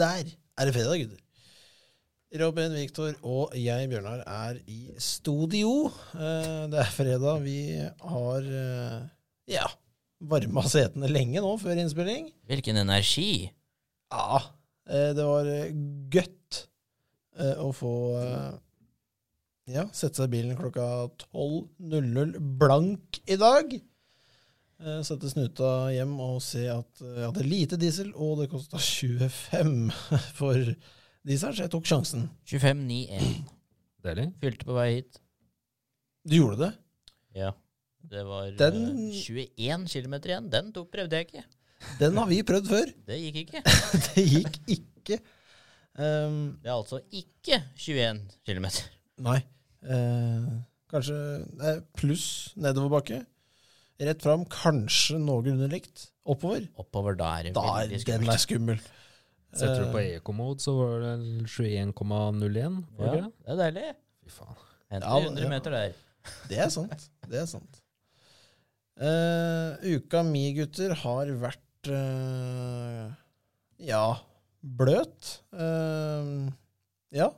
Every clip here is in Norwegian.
der er det fredag, gutter. Robin, Viktor og jeg, Bjørnar, er i studio. Eh, Det er fredag. Vi har eh, ja, varma setene lenge nå før innspilling. Hvilken energi! Ja, eh, det var godt å få ja, sette seg i bilen klokka 12.00 blank i dag. Eh, Sette snuta hjem og se at eh, jeg hadde lite diesel, og det kosta 25 for diesel, så jeg tok sjansen. 25,91. Deilig. Fylte på vei hit. Du gjorde det? Ja. Det var eh, Den- 21 km igjen. Den tok prøvde jeg ikke. Den har vi prøvd før. Det gikk ikke. Det gikk ikke. Um, Det er altså ikke 21 km. Nei. Eh, kanskje pluss nedoverbakke. Rett fram, kanskje noenlunde likt. Oppover. Oppover da er det Da er veldig den er skummelt. skummel. Setter du på ekomode, eco-mode, så var det 21,01. var Ja, det ikke det? det er deilig. Fy faen. Henter Ja, men- 100 meter der. Det er sant. Det er sant. Eh, uka mi, gutter, har vært eh, ja, bløt. Eh, ja.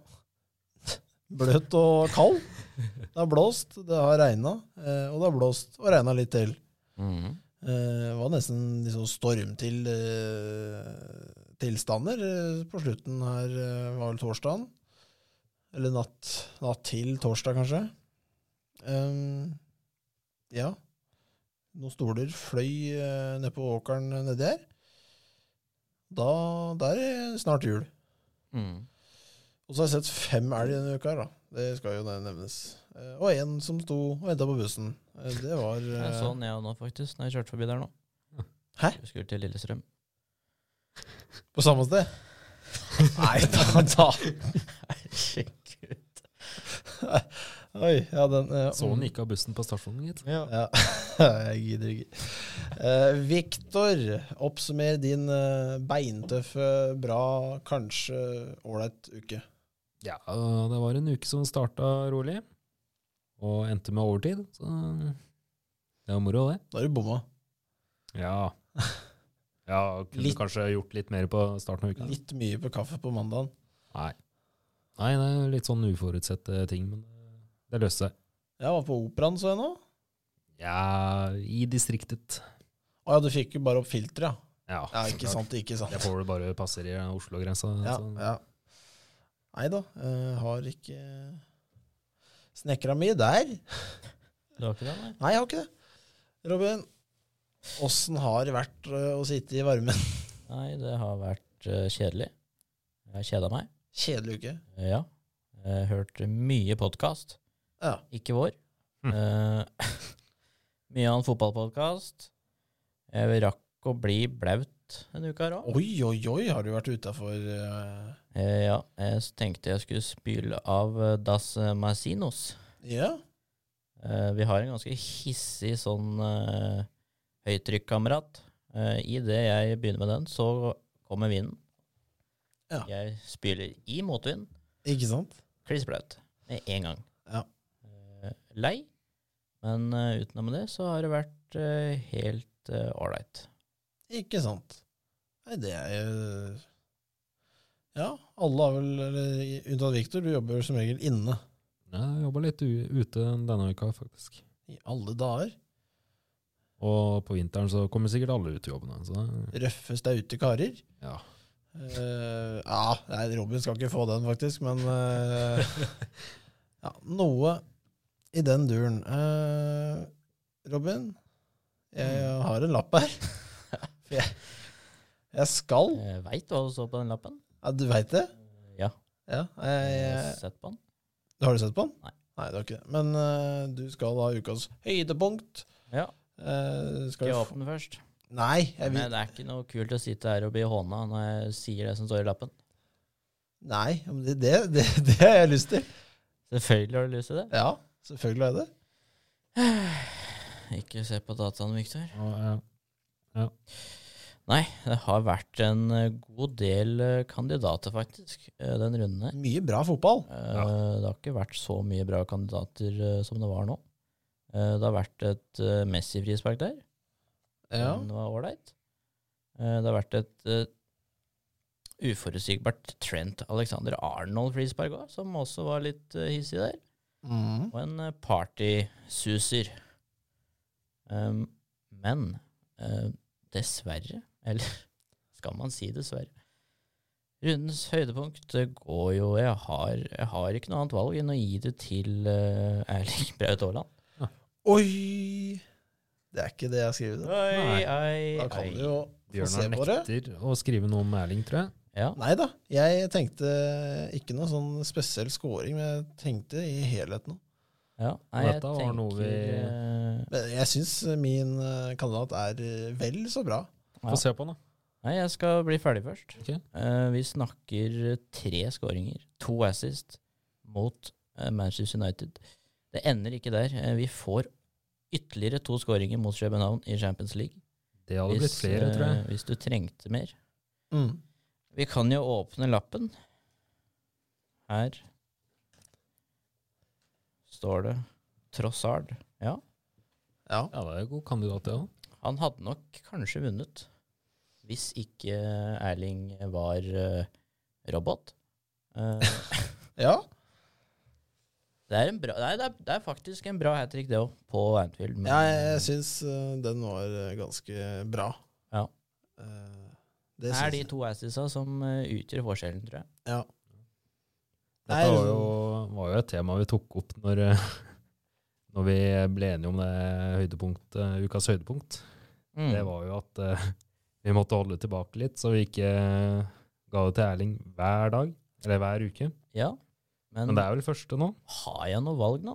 Bløt og kald. Det har blåst, det har regna, eh, og det har blåst og regna litt til. Mhm. Eh, Det var nesten liksom storm til eh, tilstander på slutten her, var vel torsdagen. Eller natt, natt til torsdag, kanskje. Um, ja. Noen stoler fløy uh, ned på åkeren nedi her. Da, da er det snart jul. Mhm. Og så har jeg sett fem elg denne uka, her, da. Det skal jo nevnes. Eh, og en som sto og venta på bussen. Eh, det var Jeg eh, så den jeg nå, faktisk, når jeg kjørte forbi der nå. Hæ? Jeg skulle til Lillestrøm. på samme sted. Nei, da, da. Herregud. Oi, ja, den eh, Så hun gikk av bussen på stasjonen, gitt. Ja. Ja, jeg gidder ikke. Uh, Viktor, oppsummer din uh, beintøffe, bra, kanskje ålreit uke. Ja, det var en uke som starta rolig, og endte med overtid. Så det var moro, det. Da er du bomma. Ja. Ja, kunne Litt- kanskje gjort litt mer på starten av uka. Litt mye på kaffe på mandagen. Nei. Nei, det er litt sånn uforutsette ting, men det løste seg. Jeg var på operaen, så jeg nå. Ja, i distriktet. Å ja, du fikk jo bare opp filteret, ja. Ja, Ja, ikke sant, ikke sant. Det får du bare passere Oslo-grensa. Ja, så- ja. Nei da, jeg har ikke snekra mye der. Det har ikke det, nei? Nei, jeg har ikke det. Robin, åssen har det vært eh, å sitte i varmen? Nei, det har vært eh, kjedelig. Jeg har kjeda meg. Kjedelig uke. Eh, ja. Jeg har hørt mye podkast. Ja. Ikke vår. Mm. Eh, mye av en fotballpodkast. Jeg rakk å bli blaut en uke her òg. Oi, oi, oi, har du vært utafor uh, Eh, ja, jeg tenkte jeg skulle spyle av eh, Das Masinos. Ja? Eh, vi har en ganske hissig sånn eh, høytrykkamerat. Uh, Idet jeg begynner med den, så kommer vinden. Ja. Jeg spyler i motvind. Ikke sant? Kliss blaut. Med en gang. Ja. Eh, lei. Men uh, utenom det så har det vært eh, helt ålreit. Ikke sant. Nei, det er jo Ja, alle har vel eller, Unntatt Viktor, du jobber som regel inne. Jeg jobba litt ute denne uka, faktisk. I alle dager. Og på vinteren så kommer sikkert alle ut i jobbene. Så Røffe, staute karer. ja. Uh, ja, nei, Robin skal ikke få den, faktisk, men uh, ja, Noe i den duren. Uh, Robin, jeg har en lapp her. Jeg, jeg skal Jeg veit hva det står på den lappen. Ja, du veit det? Ja, Ja. Jeg, jeg har sett på den. har du sett på den? Nei. Nei, det har ikke det. Men uh, du skal ha ukas høydepunkt. Ja, Uh, skal Skal jeg du åpne først? Nei, jeg Men det er ikke noe kult å sitte her og bli håna når jeg sier det som står i lappen. Nei, men det, det, det, det har jeg lyst til. Selvfølgelig har du lyst til det. Ja, selvfølgelig har jeg det. Ikke se på dataen, Victor. ja. ja. Nei, det har vært en eh, god del eh, kandidater, faktisk, eh, den runden her. Mye bra fotball. Ja. Det har ikke vært så mye bra kandidater som det var nå. Det har vært et Messi-frispark der. Ja. Den var ålreit. Det har vært et uforutsigbart Trent Alexander Arnold frispark òg, som også var litt hissig der. Mm. Og en partysuser. Um, men dessverre, eller skal man si dessverre Rundens høydepunkt går jo jeg har, jeg har ikke noe annet valg enn å gi det til uh, Erling Braut Haaland. Oi! Det er ikke det jeg har skrevet. Oi, ei, Da kan ei. du jo få se på det. nekter å skrive noe om Erling, tror jeg. Ja. Nei da, jeg tenkte ikke noe sånn spesiell scoring, men jeg tenkte i helheten. ja. Nei, jeg noe vi- tenker, eh, jeg syns min eh, kandidat er vel så bra. Ja. Få se på den, da. Nei, jeg skal bli ferdig først. Okay. Uh, vi snakker tre skåringer, to assist, mot uh, Manchester United. Det ender ikke der. Uh, vi får ytterligere to skåringer mot København i Champions League. Det hadde blitt flere, tror jeg. hvis du trengte mer. Mm. Vi kan jo åpne lappen. Her står det Trossard. Ja, Ja. Ja, det er god kandidat, det òg. han hadde nok kanskje vunnet hvis ikke Erling var eh, robot. Eh, ja. Det er, en bra, nei, det er, det er faktisk en bra hat trick, det òg, på Anfield. men, Ja, jeg, jeg syns eh, den var ganske bra. Ja. Eh, det det er de to assisa som utgjør forskjellen, tror jeg. Ja. Dette var jo, var jo et tema vi tok opp når, når vi ble enige om det høydepunktet, ukas høydepunkt. Mm. Det var jo at vi måtte holde tilbake litt, så vi ikke eh, ga det til Erling hver dag, eller hver uke. Ja, men, Men det er vel første nå? har jeg noe valg nå?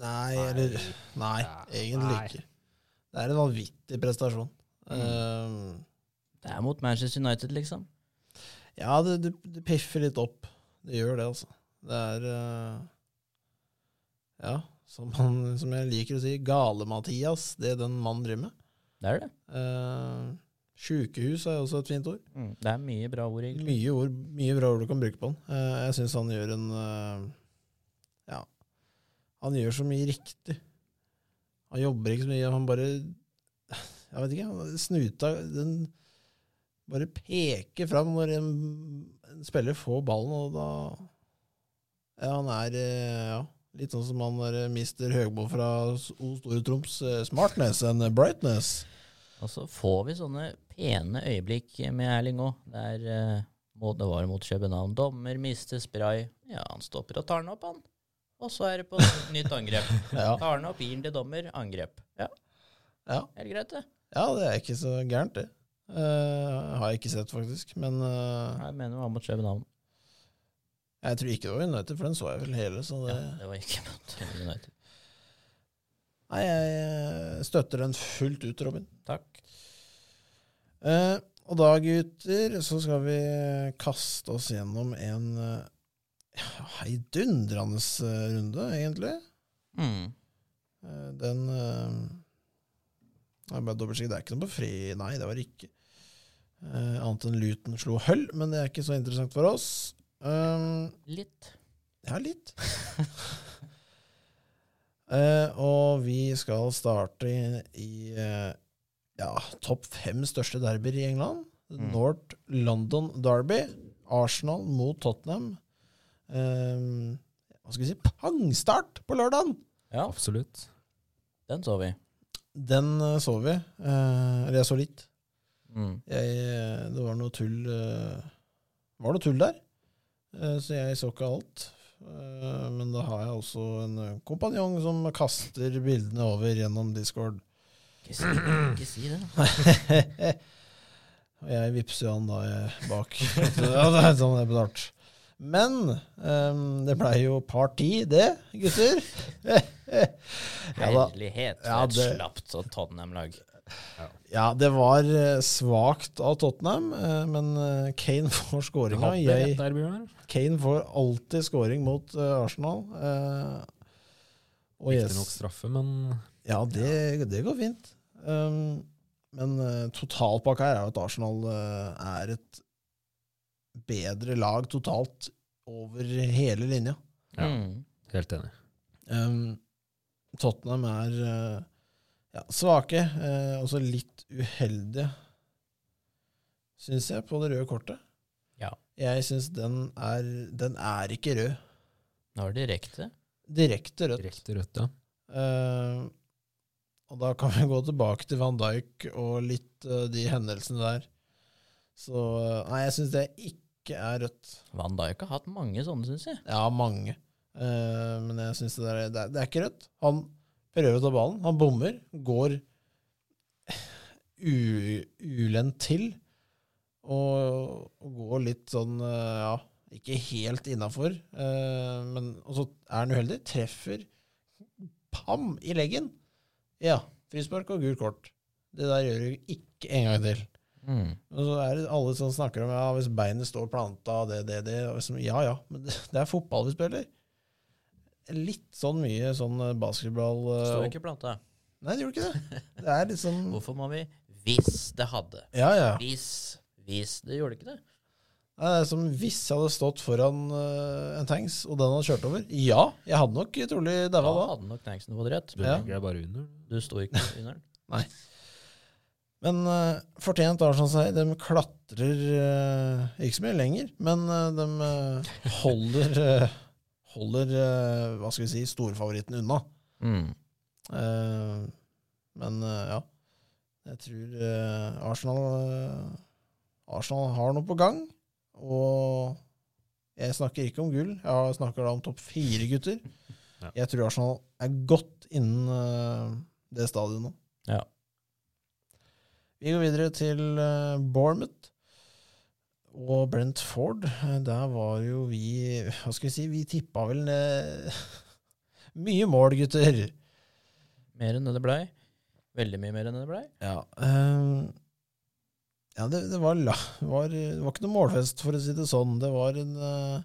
Nei, eller Nei, Ja, egentlig nei. ikke. Det er en vanvittig prestasjon. Mm. Eh, Det er mot Manchester United, liksom. ja, det, det, det piffer litt opp. Det gjør det, altså. Det er uh, Ja, som, han, som jeg liker å si, Gale-Mathias, det den mannen driver med. Det er det. Uh, Sjukehus er også et fint ord. Mm. Det er mye bra ord, egentlig. Mye, ord, mye bra ord du kan bruke på han. Uh, jeg syns han gjør en uh, Ja, han gjør så mye riktig. Han jobber ikke så mye, han bare Jeg vet ikke, han, snuta den bare peker fram når en, en spiller får ballen, og da Ja, han er uh, ja, litt sånn som han der mister Høgmo fra O Store Troms. Smartness and brightness. Og så får vi sånne pene øyeblikk med Erling òg. Der uh, det var mot København. Dommer mister spray. Ja, han stopper og tar den opp, han. Og så er det på nytt angrep. Ja, Tar den opp, gir den til dommer, angrep. Ja, ja. helt greit, det. Ja, det er ikke så gærent, det. Uh, har jeg ikke sett, faktisk. Men uh, Jeg mener det var mot København. jeg tror ikke det var United, for den så jeg vel hele. Så det, Ja, det var ikke mot United. Nei, jeg støtter den fullt ut, Robin. Takk. Eh, og da, gutter, så skal vi kaste oss gjennom en eh, ja, heidundrende eh, runde, egentlig. Mm. Eh, den eh, Jeg bare dobbeltsjekke, det er ikke noe på fri... Nei, det var det ikke. Eh, annet enn Luton slo Hull, men det er ikke så interessant for oss. Um, Litt. Ja, litt. Eh, og vi skal starte i, i eh, ja, topp fem største derbyer i England. Mm. North London Derby. Arsenal mot Tottenham. Eh, hva skal vi si? Pangstart på lørdagen! Ja, Absolutt. den så vi. Den eh, så vi. Eh, eller jeg så litt. Mm. Jeg, eh, det var noe tull eh, var noe tull der, eh, så jeg så ikke alt. Eh, Men da har jeg også en eh, kompanjong som kaster bildene over gjennom Discord. Ikke si, ikke si det. Og jeg vippser han da bak. Ja, det er sånn det er betalt. Men um, det blei jo parti, det, gutter. Herlighet, Ja, for et det- slapt Tottenham-lag. Ja, det var eh, svakt av Tottenham, eh, men eh, Kane får skåringa. Kane får alltid skåring mot Arsenal. eh, og yes, Riktignok straffe, men ja, det, det går fint. Um, men uh, totalpakka her er jo at Arsenal er et bedre lag totalt over hele linja. Ja. Mm. helt enig. Um, Tottenham er ja, svake, eh, også litt uheldige, syns jeg, på det røde kortet. Ja. Jeg syns den er Den er ikke rød. Det var direkte. Direkte rødt. Direkte rødt, ja. Eh, og da kan vi gå tilbake til Van Dijk og litt eh, de hendelsene der. Så eh, Nei, jeg syns det ikke er rødt. Van Dijk har hatt mange sånne, syns jeg. Ja, mange. Eh, men jeg syns det, der- det, er- det er ikke rødt. Han prøver å ta ballen, han bommer, går ulendt til, og, og går litt sånn, eh, ja, ikke helt innafor. men og så er han uheldig, treffer pam i leggen. Ja, frispark og gult kort. Det der gjør du ikke en gang til. Mm. Og så er det alle som snakker om ja, hvis beinet står planta, det, det, det. og liksom, Ja ja, men det, det er fotball vi spiller. Litt sånn mye sånn eh, basketball uh, Står ikke i planta. Nei, det gjorde ikke det. Det er litt sånn Hvorfor må vi Hvis det hadde. Ja ja. Hvis Hvis Det gjorde ikke det. Nei, Det er som hvis jeg hadde stått foran uh, en tanks, og den hadde kjørt over. Ja, jeg hadde nok trolig Da daua da. hadde nok Tanksen fått rett. Du Ja. bare under. Du sto ikke under den. Nei. Men uh, fortjent Arsenal seg. De klatrer uh, ikke så mye lenger, men uh, de holder, holder eh, hva skal vi si, storfavoritten unna. Mm. Eh, men eh, ja, jeg tror Arsenal Arsenal har noe på gang. Og jeg snakker ikke om gull, jeg snakker da om topp fire gutter. Ja. Jeg tror Arsenal er godt innen det stadiet nå. Ja. Vi går videre til Bournemouth og Brentford. Ford, Der var jo vi Hva skal vi si? Vi tippa vel eh, mye mål, gutter. Mer enn det det blei. Veldig mye mer enn det blei. Ja, um, ja det, det, var, var, det var ikke noe målfest, for å si det sånn. Det var en eh,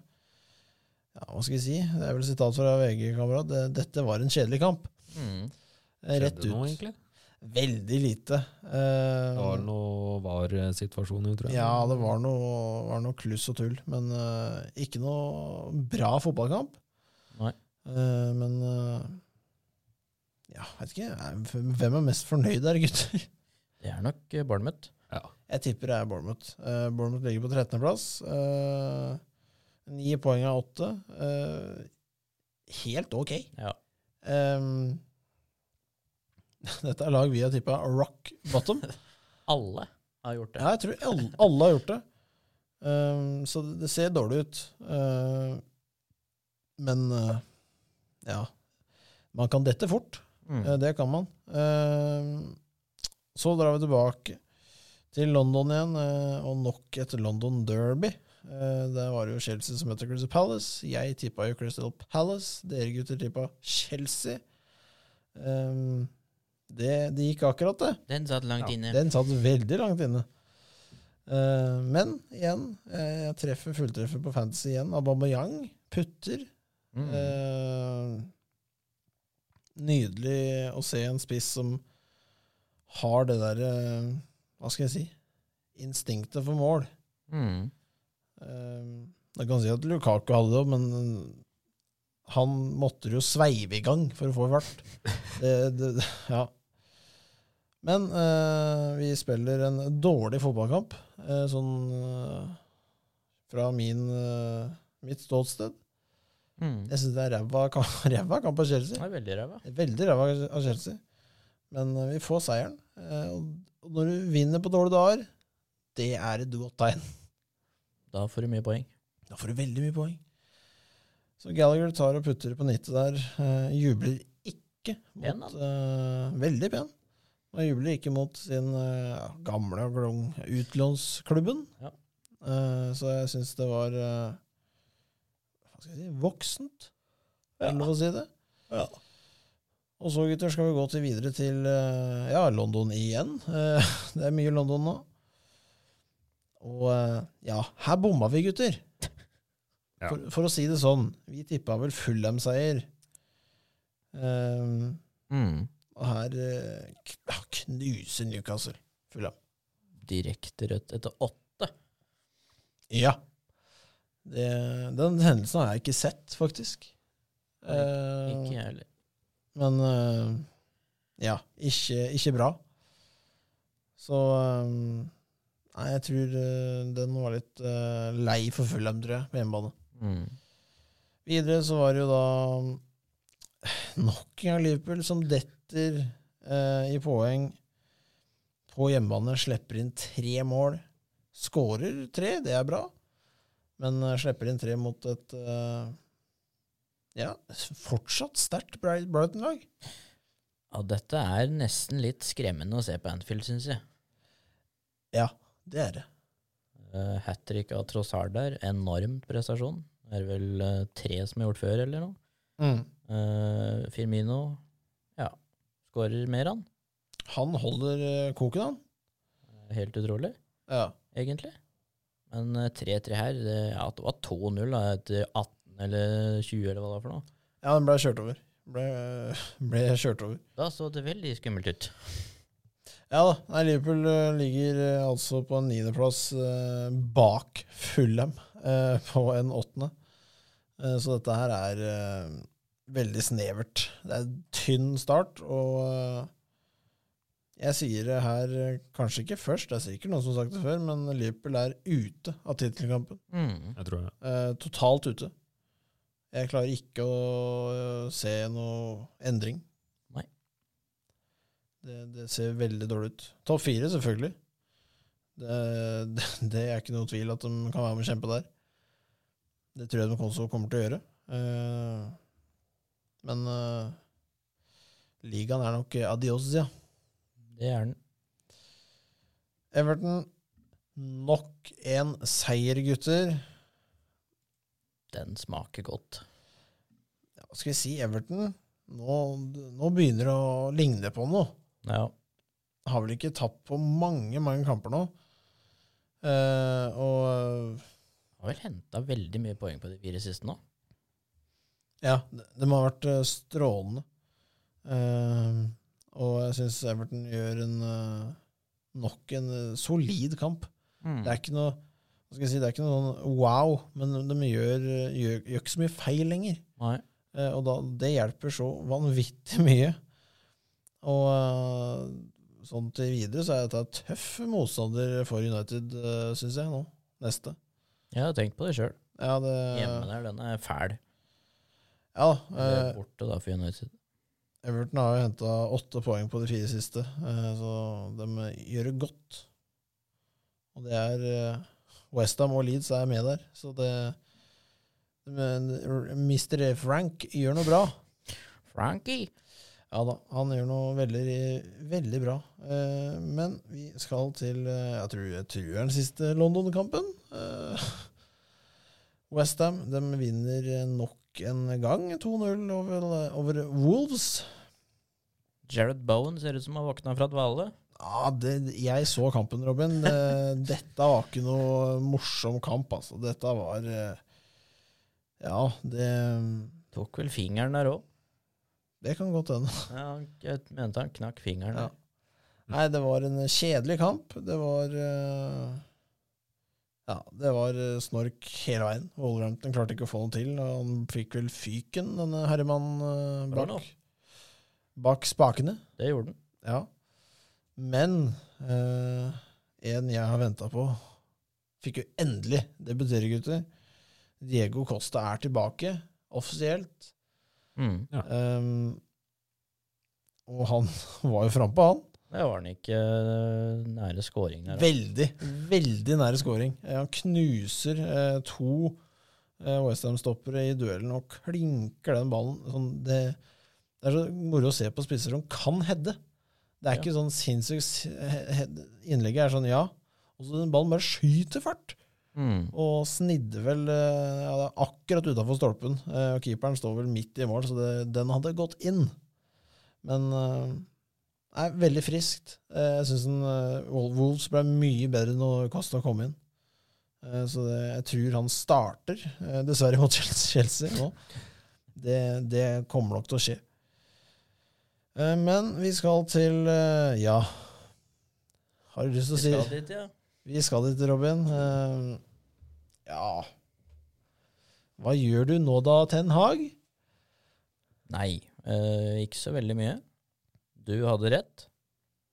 Ja, hva skal vi si? Det er vel sitat fra VG-kamerat. Det, dette var en kjedelig kamp. Mm. Eh, Rett Skjedde noe, ut. egentlig? Veldig lite. Uh, Det var noe var-situasjoner, tror jeg. Ja, det var noe, var noe kluss og tull. Men uh, ikke noe bra fotballkamp. Nei. Uh, men Ja, vet ikke. Hvem er mest fornøyd der, gutter? Det er nok Bournemouth. Ja. Jeg tipper det er Bournemouth. Uh, Bournemouth ligger på 13.-plass. Uh, Ni poeng av åtte. Eh, helt ok. Ja. Ehm, dette er lag vi har tippa rock bottom. Alle har gjort det. Ja, jeg tror alle, alle har gjort det. Um, så det, det ser dårlig ut. Uh, men uh, ja Man kan dette fort. Mm. Uh, Det kan man. Ehm, Så drar vi tilbake til London igjen, eh, og nok et London Derby. Eh, Der var det jo Chelsea som møtte Crystal Palace. Jeg tippa jo Crystal Palace. Dere gutter tippa Chelsea. Ehm, Det, det gikk akkurat, det. Den satt langt Ja, inne. Den satt veldig langt inne. Uh, men igjen, uh, jeg treffer fulltreffer på Fantasy igjen. Aubameyang putter. Mm. Uh, nydelig å se en spiss som har det derre Hva skal jeg si? Instinktet for mål. Mm. Jeg kan si at Lukaku hadde det, men han måtte jo sveive i gang for å få fart. Det, det- ja. Men eh, vi spiller en dårlig fotballkamp, eh, sånn eh, fra min, eh, mitt ståsted. Mm. Jeg syns det er ræva kamp, av Chelsea. veldig ræva. Veldig ræva av Chelsea. Men eh, vi får seieren. Eh, og når du vinner på dårlige dager, det er et godt tegn. Da får du mye poeng. Da får du veldig mye poeng. Så Gallagher tar og putter på nittet der. jubler ikke Pen, mot eh, Veldig pen. Og jubler ikke mot sin eh, ja, gamle glong utlånsklubben. Ja. Uh, så jeg syns det var uh, Hva skal jeg si voksent. Er det lov å si det? Og så, gutter, skal vi gå til videre til uh, ja, London igjen. Det er mye London nå. Og ja, her bomma vi, gutter. Ja. For, for å si det sånn, vi tippa vel Fulham-seier. Um, Mm. Og her eh, knuser Newcastle Fulham. Direkte rødt etter åtte. Ja. Det, den hendelsen har jeg ikke sett, faktisk. Nei, Ikke jeg heller. Men eh, ja, ikke, ikke bra. Så eh, Nei, jeg tror eh, den var litt eh, lei for Fulham, tror jeg, på hjemmebane. Mm. Videre så var det jo da nok en gang Liverpool som detter eh, i poeng på hjemmebane. Slipper inn tre mål. Skårer tre, det er bra, men eh, slipper inn tre mot et eh, ja, fortsatt sterkt Brighton-lag. Ja, dette er nesten litt skremmende å se på Anfield, syns jeg. Ja, det er det. Uh, Hat trick av Trossard der, enormt prestasjon. Det er vel uh, tre som er gjort før, eller noe. Mm. Uh, Firmino, ja, skårer mer, han. Han holder eh, koken, han. Helt utrolig, Ja. egentlig. Men eh, 3-3 her, det, ja, det var 2-0 etter 18 eller 20, eller hva det var for noe. ja, den ble kjørt over. Ble, ble kjørt over. Da så det veldig skummelt ut. Ja da. Nei, Liverpool eh, ligger eh, altså på en niendeplass eh, bak Fulham eh, på en åttende. Eh, så dette her er eh, veldig snevert. Det er en tynn start, og eh, jeg sier det her kanskje ikke først, det er sikkert noen som har sagt det før, men Liverpool er ute av tittelkampen. Mm. Jeg tror det. Eh, totalt ute. Jeg klarer ikke å se noe endring. Nei. Det, det ser veldig dårlig ut. Topp fire, selvfølgelig. Det, det, det er ikke noe tvil at de kan være med og kjempe der. Det tror jeg de også kommer til å gjøre. Eh, men eh, ligaen er nok adios, ja. Det er den. Everton, nok en seier, gutter. Den smaker godt. Ja, skal vi si, Everton nå, nå begynner det å ligne på noe. Ja. Har vel ikke tapt på mange, mange kamper nå. Eh, og Har vel henta veldig mye poeng på de fire siste nå. ja, de, de har vært eh, strålende. Uh, og jeg syns Everton gjør en uh, nok en solid kamp. Mm. Det er ikke noe hva skal jeg si, det er ikke noe sånn wow, men de gjør, gjør, gjør ikke så mye feil lenger. Nei. Uh, og da, det hjelper så vanvittig mye. Og uh, sånn til videre så er dette tøff motstander for United, uh, syns jeg, nå. Neste. Jeg har tenkt på det sjøl. Ja, det, Hjemme der, den er fæl. ja Eller eh, Borte da for United. Everton har jo henta åtte poeng på de fire siste, eh, så de gjør det godt. Og det er eh, Westham og Leeds er med der, så det men Mr. Frank gjør noe bra. Frankie! Ja da, han gjør noe veldig, veldig bra. Eh, men vi skal til eh, jeg, tror, jeg tror den siste London-kampen. Eh, Westham vinner nok en gang 2-0 over, over Wolves. Jared Bowen ser ut som han våkna fra dvale. Ja, det, jeg så kampen, Robin. Eh, Dette var ikke noe morsom kamp, altså. Dette var eh, Ja, det, Tok vel fingeren der òg. Det kan godt hende. Ja, jeg mente han knakk fingeren. Ja. Nei, det var en kjedelig kamp. Det var uh, Ja, det var eh, snork hele veien. Wolverhampton klarte ikke å få noe til. og Han fikk vel fyken, denne herremannen uh, bak, bak spakene. Det gjorde han. Ja. Men uh, en jeg har venta på, fikk jo endelig debutere, gutter. Diego Costa er tilbake, offisielt. Mm. Um, og han var jo frampå, han. Det var han ikke eh, nære scoring der. Veldig, veldig nære scoring. Eh, Han knuser eh, to eh, Westham-stoppere i duellen og klinker den ballen. Sånn, det, det er så moro å se på spisser som kan heade. Det er Ja. ikke sånn sinnssykt Innlegget er sånn, ja. Og så den ballen bare skyter fart. Mm. Og snidde vel eh, ja, akkurat utafor stolpen. Eh, Og keeperen står vel midt i mål, så det, den hadde gått inn. Men eh, Nei, veldig friskt. Eh, Jeg syns Wolves ble mye bedre når Costa kom inn. Eh, Så det, jeg tror han starter, eh, dessverre mot Chelsea nå. Det, det kommer nok til å skje. Eh, Men vi skal til eh, Ja. Har du lyst til å Vi si skal dit, ja. Vi skal dit, Robin. Eh, Ja Hva gjør du nå da, Ten Hag? Nei, eh, ikke så veldig mye. Du hadde rett.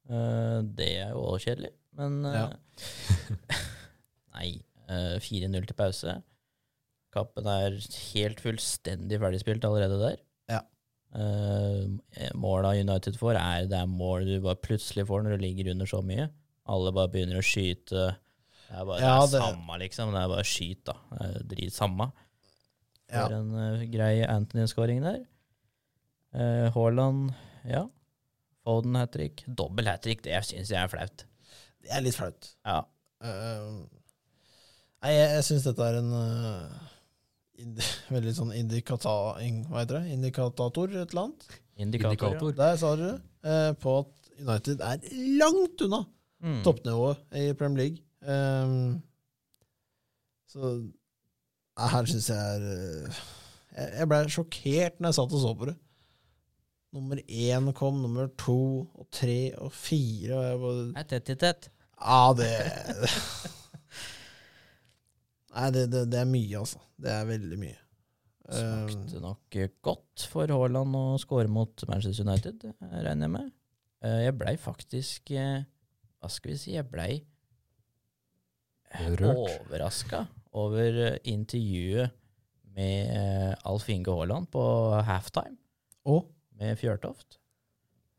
Eh, det er jo også kjedelig. Men eh, Ja. Nei. eh, 4-0 til pause. Kappen er helt fullstendig ferdigspilt allerede der. Ja. Eh, måla United får, er det er mål du bare plutselig får når du ligger under så mye. Alle bare begynner å skyte. Det er bare Ja, det er det- samme, liksom. Det er bare skyt, da. Det er Drit samme. Ja. For en uh, grei Anthony-skåring der. Uh, Haaland, ja. Foden hat trick. Dobbel hat trick, det syns jeg er flaut. Det er litt flaut. Ja. Uh, nei, jeg, jeg syns dette er en veldig sånn indikata, in, hva heter det? indikator, et eller annet. Indikator. Indikator. Der sa dere det. eh, på at United er langt unna Ja. Mm. toppnivået i Premier League. Um, så nei, her syns jeg er eh, Jeg, jeg ble sjokkert når jeg satt og så på det. Nummer én kom, nummer to og tre og fire, og jeg bare Det er tett i tett. Ja, det Nei, det, det, det er mye, altså. Det er veldig mye. Um, Smakte nok eh, godt for Haaland å score mot Manchester United, eh, regner jeg med. Eh, Jeg blei faktisk eh, Hva skal vi si? Jeg blei. Overraska over eh, intervjuet med eh, Alf Inge Haaland på halftime og med Fjørtoft.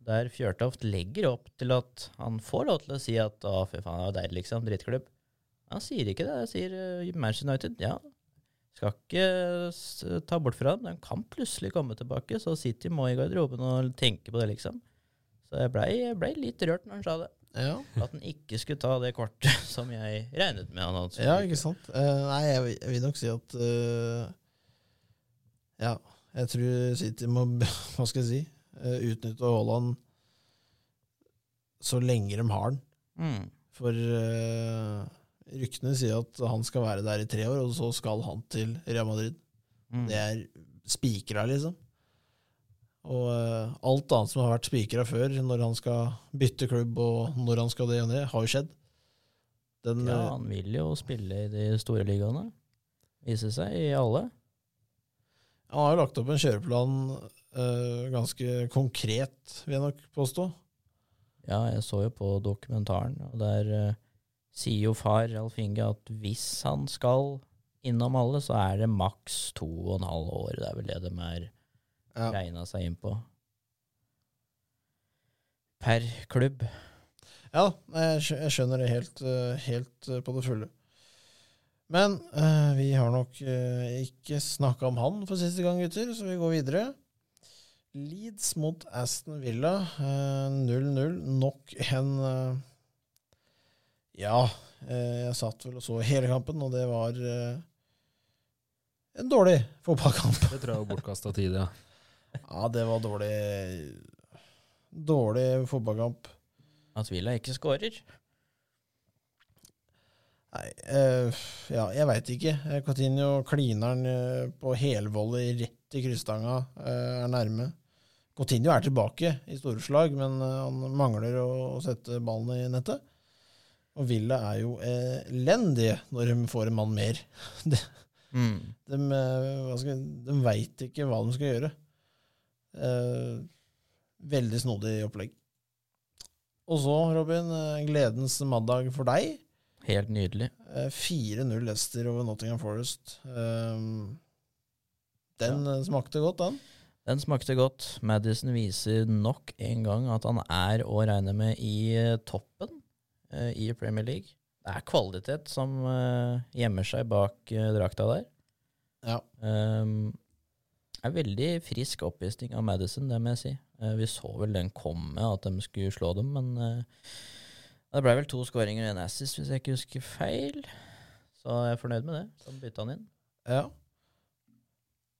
Der Fjørtoft legger opp til at han får lov til å si at 'å, fy faen, det var deilig', liksom. Drittklubb. Han sier ikke det. Han sier eh, Manchester United. Ja, skal ikke ta bort fra dem. De kan plutselig komme tilbake, så City må i garderoben og tenke på det, liksom. Så jeg blei ble litt rørt når han sa det. Ja, At han ikke skulle ta det kortet som jeg regnet med han hadde. ja ikke sant? Uh, nei, jeg, jeg vil nok si at uh, Ja, jeg tror City må Hva skal jeg si? Uh, utnytte Haaland så lenge de har den. Mm. For ryktene sier at han skal være der i tre år, og så skal han til Real Madrid. Mm. Det er spikra, liksom. Og eh, alt annet som har vært spikra før, når han skal bytte klubb og når han skal det og det, har jo skjedd. Den, Ja, eh, han vil jo spille i de store ligaene. Vise seg i alle. han har jo lagt opp en kjøreplan eh, ganske konkret, vil jeg nok påstå. Ja, jeg så jo på dokumentaren, og der eh, sier jo far Alf Inge at hvis han skal innom alle, så er det maks to og en halv år. Det er vel det de er Ja. regna seg inn på. Per klubb. Ja, jeg skjønner det helt, eh, helt eh, på det fulle. Men eh, vi har nok ikke snakka om han for siste gang, gutter, så vi går videre. Leeds mot Aston Villa, eh, 0-0. Nok en Ja, eh, jeg satt vel og så hele kampen, og det var en dårlig fotballkamp. Det tror jeg var bortkasta tid, ja. Ja, det var dårlig Dårlig fotballkamp. At Villa ikke skårer. Nei, eh, ja, jeg veit ikke. Eh, Coutinho kliner den eh, på helvolley rett i krysstanga, er nærme. Coutinho er tilbake i store slag, men han mangler å, sette ballen i nettet. Og Villa er jo elendige når de får en mann mer. de Mm. de, de veit ikke hva de skal gjøre. Eh, veldig snodig opplegg. Og så, Robin, eh, gledens mandag for deg. Helt nydelig. Eh, 4-0 Leicester over Nottingham Forest. Um, den ja. smakte godt, den. Den smakte godt. Madison viser nok en gang at han er å regne med i eh, toppen eh, i Premier League. Det er kvalitet som eh, gjemmer seg bak eh, drakta der. Ja. Um, er veldig frisk oppvisning av Madison, det må jeg si. Eh, vi så vel den komme, at de skulle slå dem, men eh, det ble vel to skåringer og en assis, hvis jeg ikke husker feil. Så jeg er fornøyd med det. Så bytta han inn. ja.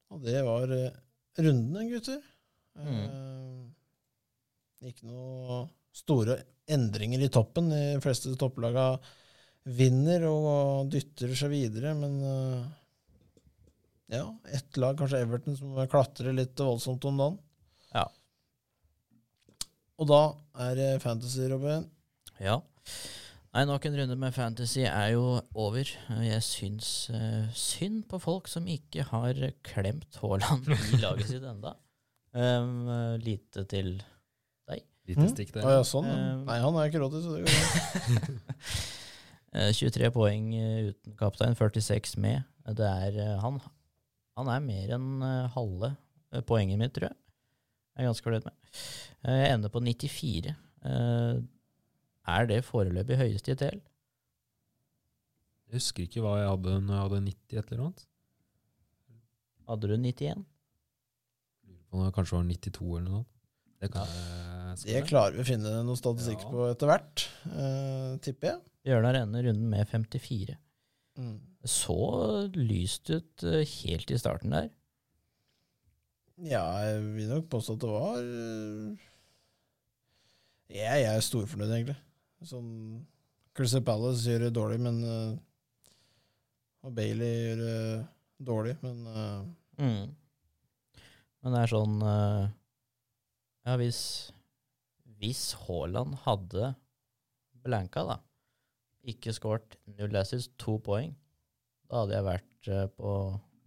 Og det var uh, rundene, gutter. Eh, ikke noe store endringer i toppen. De fleste topplaga vinner og dytter seg videre, men eh, ja, ett lag, kanskje Everton, som klatrer litt voldsomt om dagen. Ja. Og da er det fantasy, Robin. Ja. Nei, nok en runde med fantasy er jo over. Jeg syns uh, synd på folk som ikke har klemt Haaland i laget sitt enda. Um, eh, lite til deg. Lite stikk stikk Mm. der. ja, sånn. Eh, Nei, han har ikke råd til, så det går bra. Eh, 23 poeng eh, uten kaptein, 46 med. Det er, eh, han, han er mer enn eh, halve eh, poenget mitt, tror jeg. Jeg er ganske fornøyd med. Eh, Jeg ender på 94. Eh, Er det foreløpig høyeste i TL? Jeg husker ikke hva jeg hadde når jeg hadde 90 et eller annet. Hadde du 91? Lurer på om det kanskje var 92 eller noe. Det kan jeg Det klarer vi å finne noe statistikk Ja. på etter hvert, uh, tipper jeg. Bjørnar ender runden med 54. Mm. Så lyst ut eh, helt i starten der. Ja, jeg vil nok påstå at det var ja, Jeg, er storfornøyd, egentlig. Sånn Crystal Palace gjør det dårlig, men øh, Og Bailey gjør det dårlig, men Mm. Men det er sånn eh, Ja, hvis Hvis Haaland hadde blanka, da, ikke skåret null assist, to poeng, da hadde jeg vært eh, på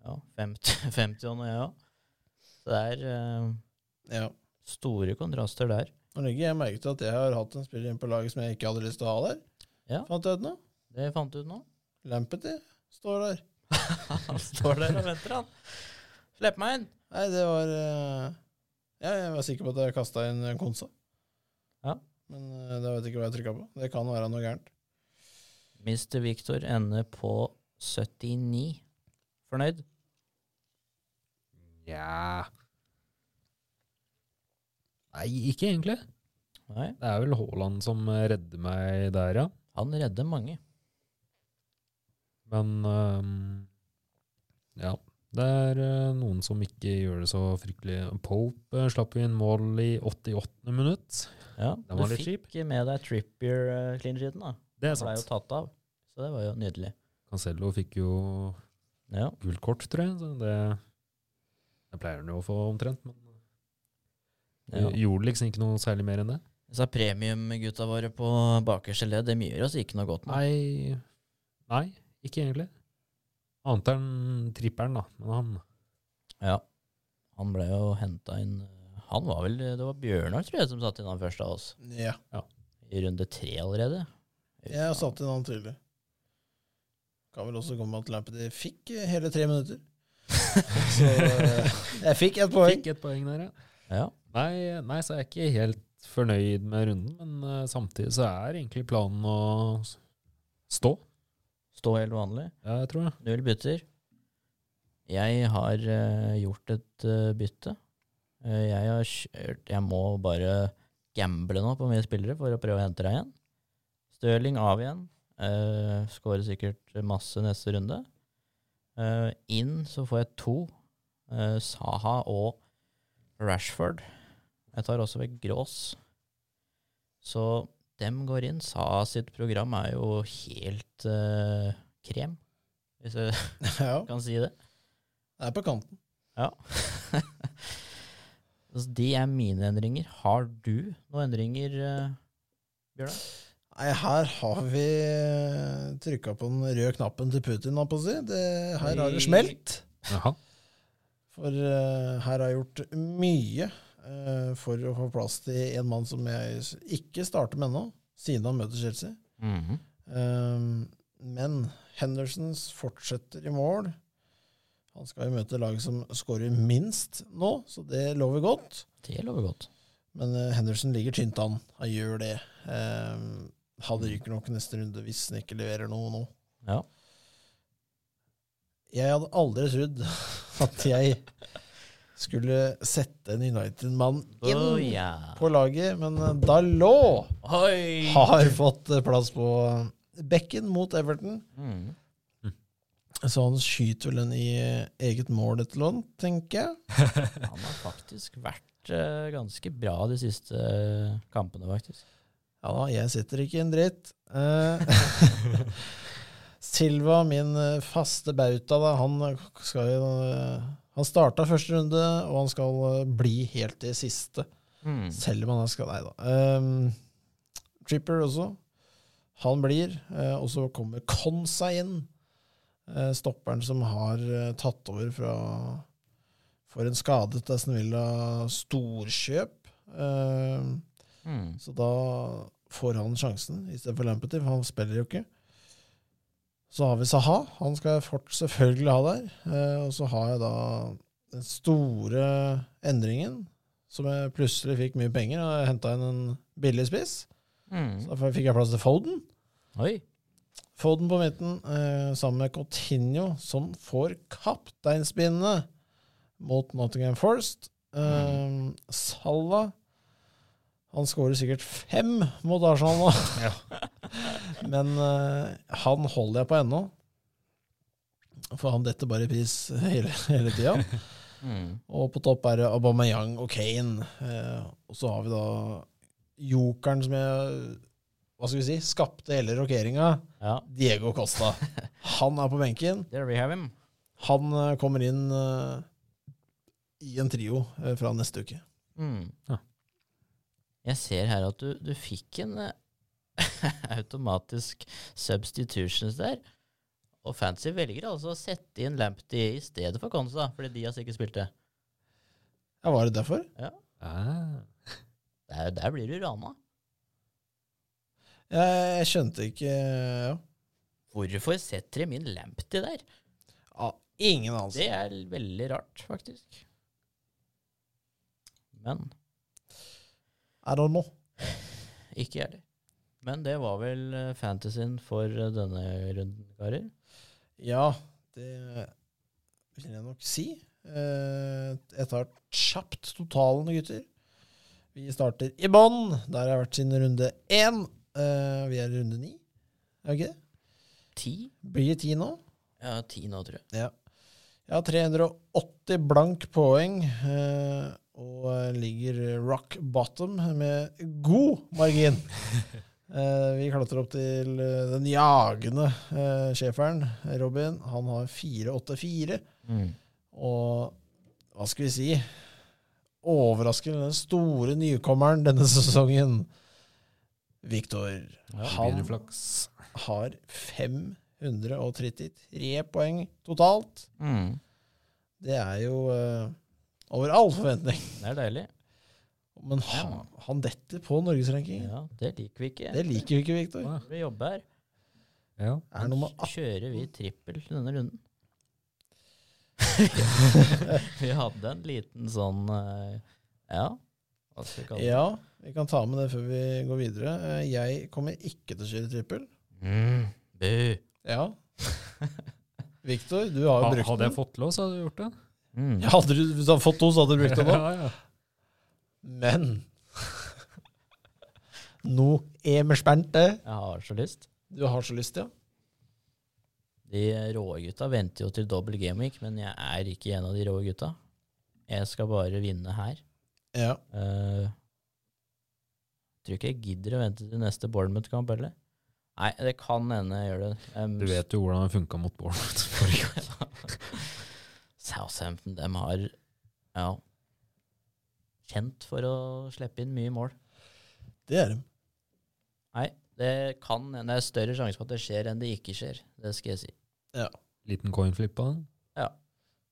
ja, 50, 50 og jeg òg. Så det er uh, ja. store kontraster der. Nå legger jeg merke til at jeg har hatt en spiller inn på laget som jeg ikke hadde lyst til å ha der. Ja. Fant jeg ut nå? Det fant du ut nå. Lampety står der. Han står der og venter, han. Slipp meg inn! Nei, det var uh, ja, Jeg var sikker på at jeg kasta inn Konsa. Ja. Men uh, da vet jeg ikke hva jeg trykka på. Det kan være noe gærent. Mr. Victor ender på 79. Fornøyd? Nja Nei, ikke egentlig. Nei. Det er vel Haaland som redder meg der, ja. Han redder mange. Men um, ja. Det er øh, noen som ikke gjør det så fryktelig. Pope øh, slapp jo inn mål i 88. minutt. Ja, du fikk kjip. med deg Trippier-clean-sheeten, da. Det er Den ble jo tatt av, så det var jo nydelig. Cancello fikk jo Ja. gult kort, tror jeg. Så det, det pleier han jo å få omtrent. Men ja. gjorde liksom ikke noe særlig mer enn det. Disse premiumgutta våre på bakerste ledd, dem gjør oss ikke noe godt nå. Nei, nei, ikke egentlig. Annet enn tripperen, da. Men han Ja. Han ble jo henta inn Han var vel Det var Bjørnar, tror jeg, som satt inn han første av oss. Ja. I runde tre allerede. Jeg har satt inn han tidlig Kan vel også komme at Lampety fikk eh, hele tre minutter. Så eh, jeg fikk et poeng. fikk et poeng der, ja. Ja. Nei, nei, så er jeg ikke helt fornøyd med runden, men uh, samtidig så er egentlig planen å stå. Stå helt vanlig. Ja, jeg tror det. Null bytter. Jeg har uh, gjort et uh, bytte. Eh, jeg har kjørt Jeg må bare gamble nå på mye spillere for å prøve å hente deg igjen. Stirling av igjen. Uh, Skårer sikkert masse neste runde. Uh, inn så får jeg to. Uh, Saha og Rashford. Jeg tar også vekk Grås. Så dem går inn. Saha sitt program er jo helt uh, krem, hvis jeg Ja, kan si det. det er på kanten. Ja. Så de er mine endringer. Har du noen endringer, Bjørnar? Nei, her har vi trykka på den røde knappen til Putin, holdt på å si. Det, her har det smelt. Aha. For uh, her har jeg gjort mye uh, for å få plass til en mann som jeg ikke starter med ennå, siden han møter Chelsea. Um, men Hendersons fortsetter i mål. Han skal jo møte laget som skårer minst nå, så det lover godt. Det lover godt. Men eh, Henderson ligger tynt an. Han gjør det. Um, han ryker nok neste runde hvis han ikke leverer noe nå. Ja. Jeg hadde aldri trodd at jeg skulle sette en United-mann inn oh, yeah. på laget, men Dalot har fått plass på bekken mot Everton. Mm. Så han skyter vel den i eget mål et eller annet, tenker jeg. Han har faktisk vært eh, ganske bra de siste eh, kampene, faktisk. Ja da, jeg sitter ikke i en dritt. Eh, Silva, min eh, faste bauta, da, han skal jo eh, Han starta første runde, og han skal eh, bli helt til siste. Mm. Selv om han skal. Nei da. Um, Tripper også. Han blir. Uh, og så kommer Konsa inn. Uh, stopperen som har uh, tatt over fra for en skadet Aston Villa storkjøp. Mm. Så da får han sjansen istedenfor Lampety, for han spiller jo ikke. Så har vi Saha. Han skal jeg fort selvfølgelig ha der. Eh, og så har jeg da den store endringen, som jeg plutselig fikk mye penger. og Jeg henta inn en billig spiss. Mm. Så da fikk jeg plass til Foden. Oi. Foden på midten, eh, sammen med Coutinho, som får kapteinspinnet mot Nottingham Forest. Eh, Salah Han skårer sikkert fem mot Arsenal nå, Ja. men uh, han holder jeg på ennå. For han detter bare i pris hele, hele tida. Mm. Og på topp er det Aubameyang og Kane. Uh, og så har vi da jokeren som jeg hva skal vi si, skapte hele rokeringa. Ja, Diego Costa. Han er på benken. there we have him. Han uh, kommer inn i en trio fra neste uke. Mm. Ja. Jeg ser her at du, du fikk en eh, automatisk substitutions der. Og Fancy velger altså å sette inn Lamptey i stedet for Konsa, fordi de har sikkert spilt det. Ja, Var det derfor? Ah. Der, der blir du rana. Jeg, jeg skjønte ikke ja. Hvorfor setter de min Lamptey der? ja, Ingen anelse. Det er veldig rart, faktisk. Men I don't know. ikke jeg heller. Men det var vel eh, fantasyen for eh, denne runden, karer. Ja, det vil jeg nok si. Eh, Jeg tar kjapt totalen, gutter. Vi starter i bånn. Der har jeg vært siden runde én. Eh, Vi er i runde ni. Er vi ikke det? Ti? Blir det ti nå? Ja, ti nå, tror jeg. Ja. Jeg har 380 blank poeng, eh, og ligger rock bottom med god margin. Eh, vi klatrer opp til eh, den jagende eh, schæferen, Robin. Han har 484. Mm. Og hva skal vi si Overraskende den store nykommeren denne sesongen. Viktor. Han har 533 poeng totalt. Mm. Det er jo eh, over all forventning. Det er deilig. Men han, han detter på norgesrankingen. Ja, det liker vi ikke. Det liker vi ikke, Viktor. Ah, Vi jobber her. Ja. Er nummer 18. Kjører vi trippel denne runden? vi hadde en liten sånn eh, Ja, hva skal vi kalle det? Ja, vi kan ta med det før vi går videre. Eh, Jeg kommer ikke til å kjøre trippel. Mm, bu. Ja. Viktor, du har jo brukt den. Hadde jeg fått lov, så hadde du gjort det. Mm. Ja, hadde du, hvis du hadde fått to, så hadde du brukt det nå. ja, ja. Men Nå er vi spente. Jeg har så lyst. Du har så lyst, ja? De rå gutta venter jo til dobbel gameweek, men jeg er ikke en av de rå gutta. Jeg skal bare vinne her. Ja. Uh, tror ikke jeg gidder å vente til neste Bournemouth-kamp heller. Nei, det kan hende jeg gjør det. Um, Du vet jo hvordan det funka mot Bournemouth forrige gang. Southampton, de har ja, kjent for å slippe inn mye mål. Det er de. Nei, det kan hende. Det er større sjanse for at det skjer enn det ikke skjer. Det skal jeg si. Liten coinflip på den.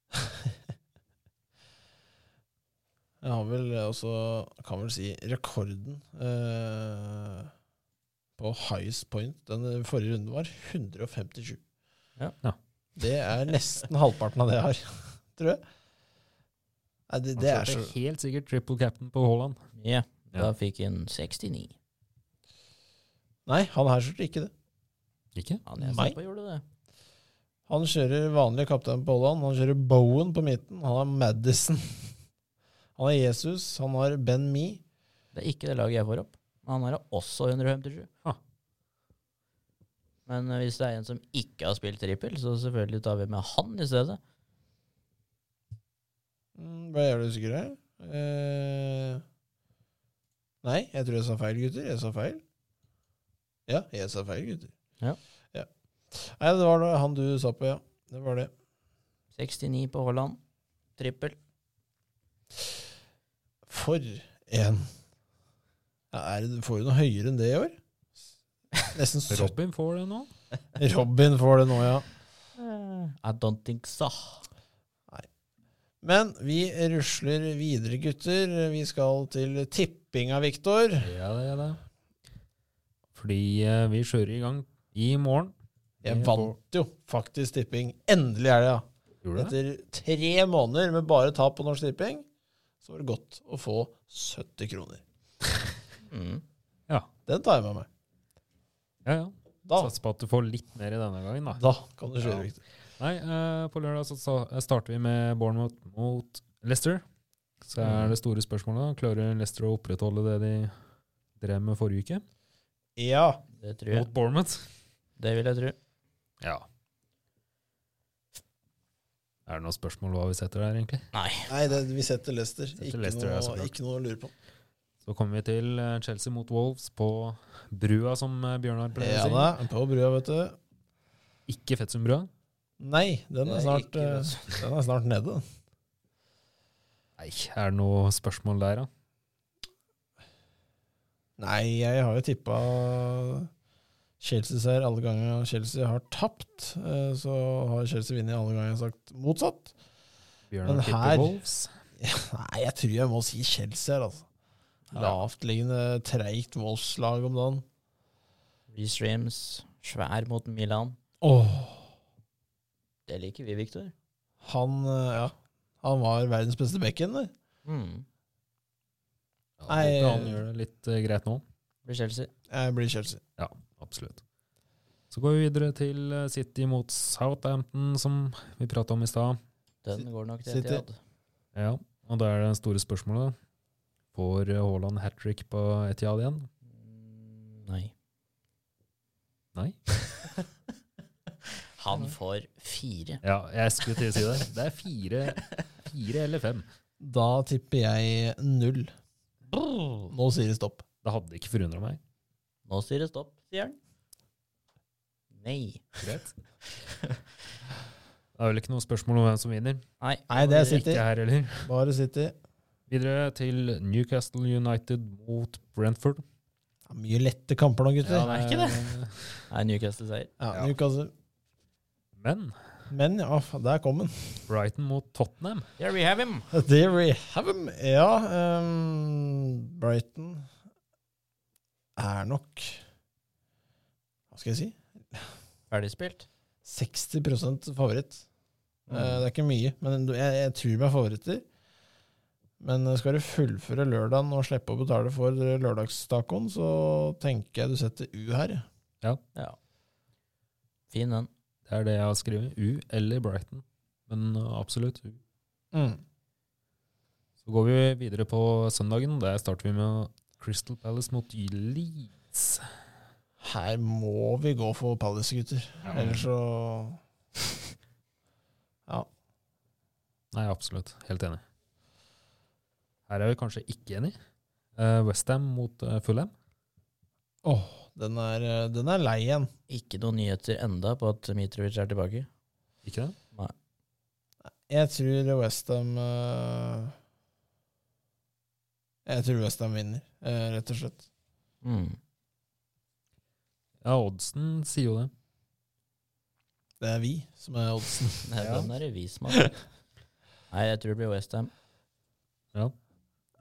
Jeg har vel også, kan vel si, rekorden eh, på highest point den forrige runden var 157. Ja. Ja. Det er nesten halvparten av det jeg har, tror jeg. Nei, det, det er så helt sikkert triple captain på Haaland. Ja, da fikk han 69. Nei, han her kjørte ikke det. Ikke? Han jeg Nei. på gjorde det. Han kjører vanlig kaptein på Holland. Han kjører Bowen på midten. Han har Madison. Han har Jesus. Han har Ben Me. Det er ikke det laget jeg får opp. Men han har også 157. Ah. Men eh, hvis det er en som ikke har spilt trippel, så selvfølgelig tar vi med han i stedet. Mm, Ble jeg usikker her? Eh, nei, jeg tror jeg sa feil, gutter. Jeg sa feil. Ja, jeg sa feil, gutter. Ja. ja. Nei, det var det han du sa på, ja. Det var det. 69 på Holland. Trippel. For en ja, er det, Får du noe høyere enn det i år? Nesten 70. Robin får det nå. Robin får det nå, ja. I don't think so. Men vi rusler videre, gutter. Vi skal til tippinga, Viktor. Ja, det er det. Fordi eh, vi kjører i gang i morgen. Jeg er på- vant jo faktisk tipping endelig i helga. Gjorde du det? Etter tre måneder med bare tap på Norsk Tipping, så var det godt å få 70 kroner. Mm. Den tar jeg med meg. Ja, ja. Da, Satser på at du får litt mer i denne gangen, da. da kan du kjøre, Ja. Nei, uh, på lørdag så så starter vi med Bournemouth mot Leicester. Så er Mm. det store spørsmålet da, klarer Leicester å opprettholde det de drev med forrige uke Ja. Det tror jeg. mot Bournemouth? Det vil jeg tro. Ja. Er det noe spørsmål hva vi setter der, egentlig? Nei. Nei, det, vi setter Leicester. Setter Ikke, Leicester, ja, noe, ikke noe å lure på. Så kommer vi til eh, Chelsea mot Wolves på brua, som eh, Bjørnar pleier å si. da, på brua, vet du. Ikke Fettsundbrua. Nei, den er Det er snart, ikke eh, den er snart nede. Nei, er det noe spørsmål der, da? Nei, jeg har jo tippa Chelsea ser alle ganger Chelsea har tapt. eh, Så har Chelsea vunnet alle ganger jeg har sagt motsatt. Bjørnar Men tipper her- Wolves. Nei, jeg tror jeg må si Chelsea her, altså. Ja. Lavtliggende, treigt Wolfs-lag om dagen. Reece James, svær mot Milan. Åh, Det liker vi, Victor. han, eh, ja. Han var verdens beste bekken, der. Mm. Ja, Nei, håper han gjør det litt eh, greit nå. Blir Chelsea. Jeg blir Chelsea. Absolutt. Så går vi videre til eh, City mot Southampton, som vi prata om i stad. Den går nok til City. Etihad. Ja, og da er det store spørsmålet. Får eh, Haaland hat trick på Etihad igjen? Mm, Nei. Nei? Han får fire. Ja, jeg skulle til å si det. Det er fire, fire eller fem. Da tipper jeg null. Nå sier det stopp. Det hadde ikke forundra meg. Nå sier det stopp, sier han. Nei. Greit. Det er vel ikke noe spørsmål om hvem som vinner. Nei, Nei, det er City. Ikke her. Bare City. Videre til Newcastle United mot Brentford. Ja, mye lette kamper nå, gutter. Ja, det er ikke det. Eh, Nei, Newcastle-seier. Ja, Ja. Newcastle. Men Men ja, der kom den. Brighton mot Tottenham. There we have him. There we have him. Ja, um, Brighton er nok Hva skal jeg si? Ferdigspilt. 60 favoritt. Mm. Uh, det er ikke mye, men jeg, jeg tror de er favoritter. Men eh, skal du fullføre lørdagen og slippe å betale for lørdagstacoen, så tenker jeg du setter U her. ja. Ja. Fin den. Det er det jeg har skrevet. U eller Brighton. Men uh, absolutt U. Mm. Så går vi videre på søndagen. Der starter vi med Crystal Palace mot Leeds. Her må vi gå for Palace, gutter. Ellers så Ja. Nei, absolutt. Helt enig. Her er vi kanskje ikke enig. Uh, Westham mot uh, Fulham. Åh, den er, eh, den er lei igjen. Ikke noen nyheter enda på at Mitrovic er tilbake. Ikke det? Nei. Jeg tror Westham uh, Jeg tror Westham vinner, eh, rett og slett. Mm. Ja, oddsen sier jo det. Det er vi som er oddsen. Nei, Ja. Den er det vi som har. Nei, jeg tror det blir Westham. Ja.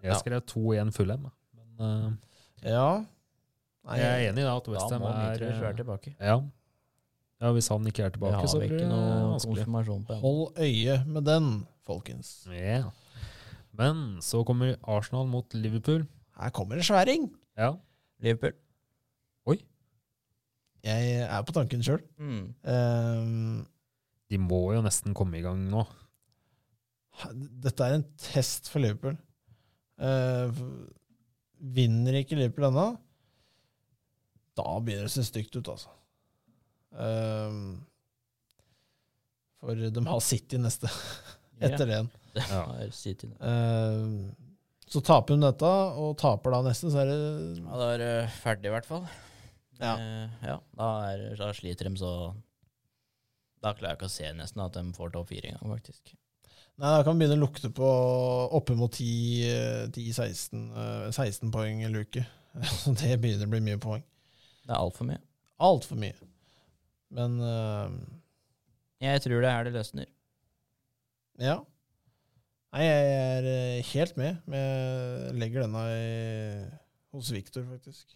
Jeg Ja. skrev 2-1 Fulham. Men uh, Ja. Nei, jeg er enig i da, at Da Westham må er Mitrovic uh, være tilbake. ja. ja, hvis han ikke er tilbake, så blir det vanskelig. konfirmasjon på ennå. Hold øye med den, folkens. Ja. Men så kommer Arsenal mot Liverpool. Her kommer en sværing! Ja. Liverpool. Jeg er på tanken sjøl. Mm. De må jo nesten komme i gang nå. dette er en test for Liverpool. Uh, vinner ikke Liverpool ennå, da begynner det å se stygt ut, altså. Um, for de har City neste, etter det igjen. Ja. er City. Eh, så taper hun dette, og taper da neste, så er det Ja, da er det ferdig, i hvert fall. Ja. Uh, ja da, er, da sliter de så Da klarer jeg ikke å se nesten at de får topp fire engang, faktisk. Nei, da kan vi begynne å lukte på oppimot 10-16 uh, poeng i luke. Så det begynner å bli mye poeng. Det er altfor mye. Altfor mye. Men uh, Jeg tror det er her det løsner. ja. Nei, jeg er eh, helt med. Men jeg legger denne i, hos Viktor, faktisk.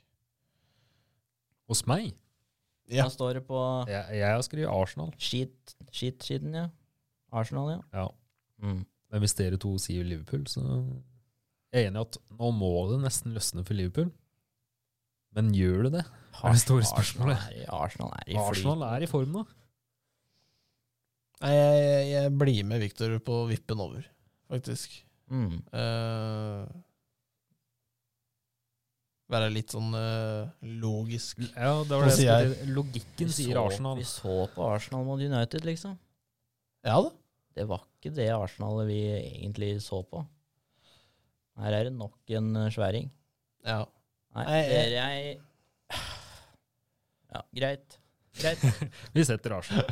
Hos meg? Ja. Da står det på Jeg, jeg har skrevet Arsenal. Skit, sheet-siden, ja. Arsenal, ja. Ja. Mm. Men hvis dere to sier Liverpool, så jeg er enig i at nå må det nesten løsne for Liverpool. Men gjør det det? er det store spørsmålet. Arsenal er, i- Arsenal er i. Arsenal er i form nå. Nei, jeg, jeg, jeg blir med Victor på vippen over, faktisk. Mm. Uh, være litt sånn uh, logisk. Ja, det var det jeg. Logikken Vi sier så- Arsenal. Vi så på Arsenal mot United, liksom. Ja da. Det var ikke det Arsenalet vi egentlig så på. Her er det nok en eh, sværing. Ja. Nei, jeg- jeg Ja, greit. Greit. Vi setter Arsenal.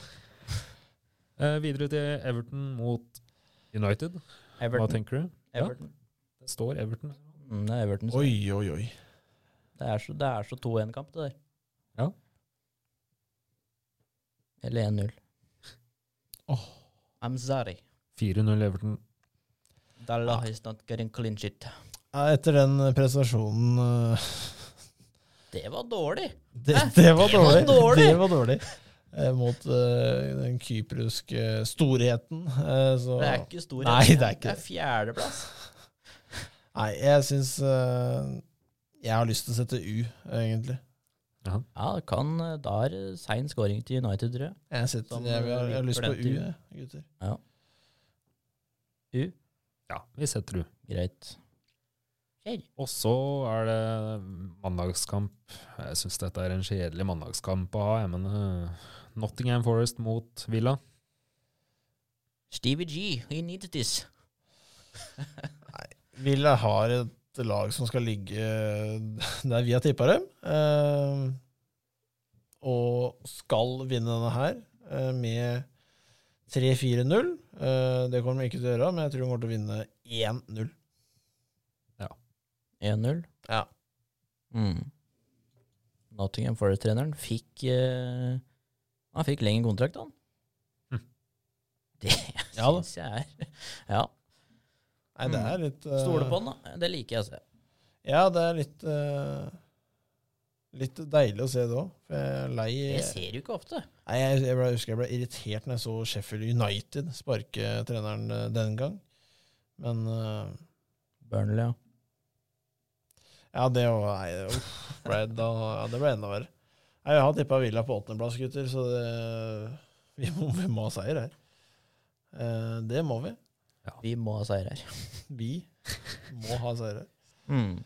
Eh, videre til Everton mot United. Hva tenker du? Ja, Everton. det står Everton. Mm, det er Everton. Oi, oi, oi. Det er så, det er så 2-1-kamp, det der. Ja. Eller 1-0. Oh. I'm sorry. 4-0 Everton. Dalla is not getting clean shit. Ja, etter den prestasjonen uh, Det var dårlig! det, det var Det var dårlig. dårlig. Det var dårlig. Eh, mot eh, den kypriske storheten. eh, så Det er ikke stor Nei, det er ikke Det er fjerdeplass. Nei, jeg syns eh, Jeg har lyst til å sette U, egentlig. Ja. Ja, kan Da er det sein scoring til United, tror jeg. Jeg, setter, Som, jeg, jeg, har- jeg har lyst på U, jeg, gutter. U. ja, vi setter U. Greit. Kjell. Og så er det mandagskamp. Jeg syns dette er en kjedelig mandagskamp å ha, jeg, men eh, Nottingham Forest mot Villa. Stevie G, he needs this. Villa har et lag som skal ligge der vi har tippa dem, eh, og skal vinne denne her eh, med 3-4-0. Eh, det kommer de ikke til å gjøre, men jeg tror de kommer til å vinne 1-0. 1-0. Ja. Mm. Nottingham Forest-treneren fikk eh, Han fikk lengre kontrakt, han. Hm. Det Ja syns jeg er Ja. Nei, det er litt uh, Stole på han, da. Det liker jeg å se. Ja, det er litt uh, Litt deilig å se det òg. Det ser du ikke ofte. Nei, jeg, jeg, ble, jeg husker jeg ble irritert når jeg så Sheffield United sparke treneren den gang. Men uh, Burnley, ja. Ja, det var Nei, uff, ble, da, ja, det ble enda verre. Nei, Jeg har tippa Villa på åttendeplass, gutter, så det, vi, må, vi må ha seier her. Eh, det må vi. Vi må ha seier her. Vi må ha seier her. Mm.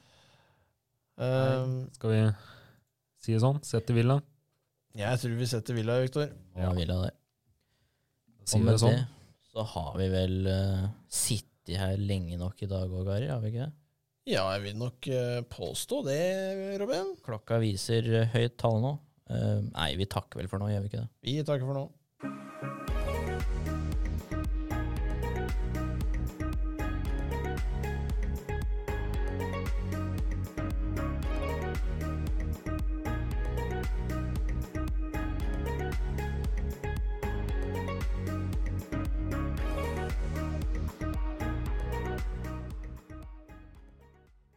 Um, Skal vi si det sånn? Sette Villa? jeg tror vi setter Villa, Viktor. Ja, Villa der. Si Og med det sånn? det så har vi vel uh, sittet her lenge nok i dag òg, Gari. Har vi ikke det? Ja, jeg vil nok eh, påstå det, Robin. Klokka viser eh, høyt tall nå. Eh, nei, vi takker vel for nå, gjør vi ikke det? Vi takker for nå.